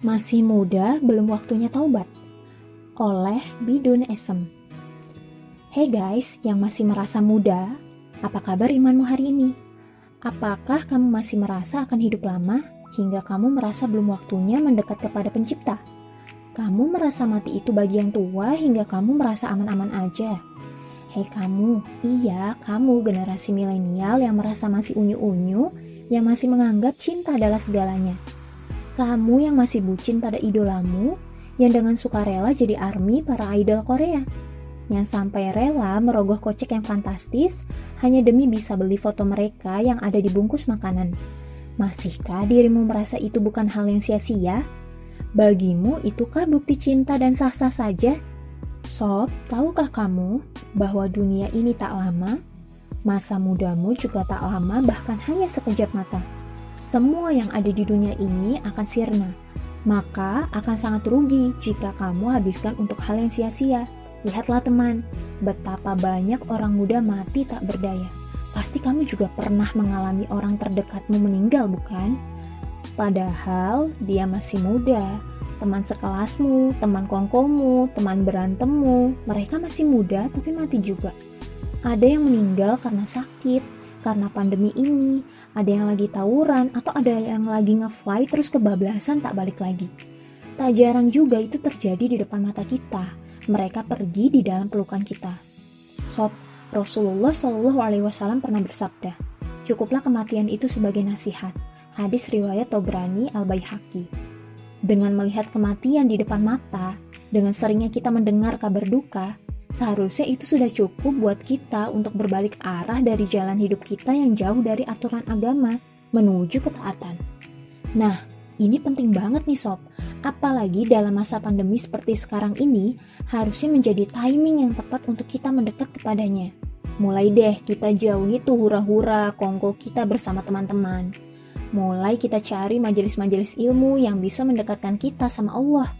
Masih muda, belum waktunya taubat. Oleh Bidun Esem. Hey guys, yang masih merasa muda, apa kabar imanmu hari ini? Apakah kamu masih merasa akan hidup lama hingga kamu merasa belum waktunya mendekat kepada pencipta? Kamu merasa mati itu bagi yang tua hingga kamu merasa aman-aman aja. Hei kamu, iya kamu generasi milenial yang merasa masih unyu-unyu, yang masih menganggap cinta adalah segalanya. Kamu yang masih bucin pada idolamu, yang dengan sukarela jadi army para idol Korea. Yang sampai rela merogoh kocek yang fantastis hanya demi bisa beli foto mereka yang ada di bungkus makanan. Masihkah dirimu merasa itu bukan hal yang sia-sia? Bagimu itukah bukti cinta dan sah-sah saja? Sob, tahukah kamu bahwa dunia ini tak lama? Masa mudamu juga tak lama bahkan hanya sekejap mata semua yang ada di dunia ini akan sirna. Maka akan sangat rugi jika kamu habiskan untuk hal yang sia-sia. Lihatlah teman, betapa banyak orang muda mati tak berdaya. Pasti kamu juga pernah mengalami orang terdekatmu meninggal, bukan? Padahal dia masih muda, teman sekelasmu, teman kongkomu, teman berantemmu, mereka masih muda tapi mati juga. Ada yang meninggal karena sakit, karena pandemi ini, ada yang lagi tawuran, atau ada yang lagi nge-fly terus kebablasan tak balik lagi. Tak jarang juga itu terjadi di depan mata kita. Mereka pergi di dalam pelukan kita. Sob, Rasulullah Shallallahu Alaihi Wasallam pernah bersabda, cukuplah kematian itu sebagai nasihat. Hadis riwayat Tobrani Al Baihaqi. Dengan melihat kematian di depan mata, dengan seringnya kita mendengar kabar duka, Seharusnya itu sudah cukup buat kita untuk berbalik arah dari jalan hidup kita yang jauh dari aturan agama menuju ketaatan. Nah, ini penting banget nih sob. Apalagi dalam masa pandemi seperti sekarang ini, harusnya menjadi timing yang tepat untuk kita mendekat kepadanya. Mulai deh kita jauhi tuh hura-hura kongko kita bersama teman-teman. Mulai kita cari majelis-majelis ilmu yang bisa mendekatkan kita sama Allah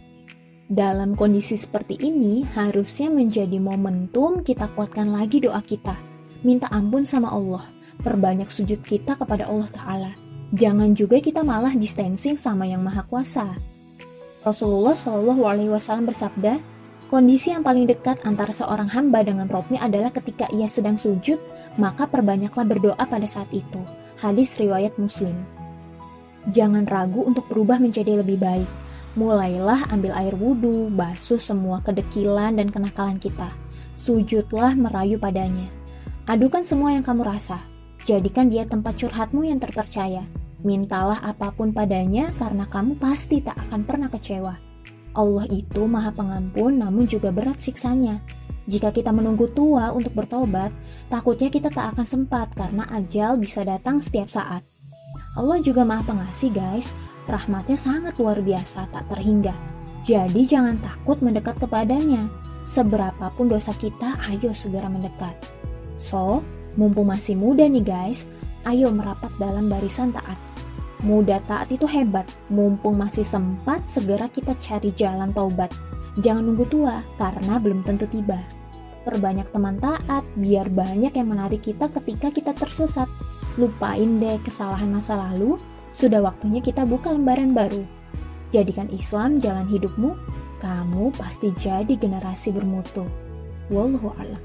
dalam kondisi seperti ini, harusnya menjadi momentum kita kuatkan lagi doa kita. Minta ampun sama Allah, perbanyak sujud kita kepada Allah Ta'ala. Jangan juga kita malah distancing sama yang maha kuasa. Rasulullah Shallallahu Alaihi Wasallam bersabda, kondisi yang paling dekat antara seorang hamba dengan Robnya adalah ketika ia sedang sujud, maka perbanyaklah berdoa pada saat itu. Hadis riwayat Muslim. Jangan ragu untuk berubah menjadi lebih baik Mulailah ambil air wudhu, basuh semua kedekilan dan kenakalan kita. Sujudlah merayu padanya. Adukan semua yang kamu rasa. Jadikan dia tempat curhatmu yang terpercaya. Mintalah apa pun padanya karena kamu pasti tak akan pernah kecewa. Allah itu maha pengampun namun juga berat siksanya. Jika kita menunggu tua untuk bertobat, takutnya kita tak akan sempat karena ajal bisa datang setiap saat. Allah juga maha pengasih guys, rahmatnya sangat luar biasa, tak terhingga. Jadi jangan takut mendekat kepadanya. Seberapapun dosa kita, ayo segera mendekat. So, mumpung masih muda nih guys, ayo merapat dalam barisan taat. Muda taat itu hebat, mumpung masih sempat, segera kita cari jalan taubat. Jangan nunggu tua, karena belum tentu tiba. Perbanyak teman taat, biar banyak yang menarik kita ketika kita tersesat. Lupain deh kesalahan masa lalu, sudah waktunya kita buka lembaran baru. Jadikan Islam jalan hidupmu, kamu pasti jadi generasi bermutu. Wallahu a'lam.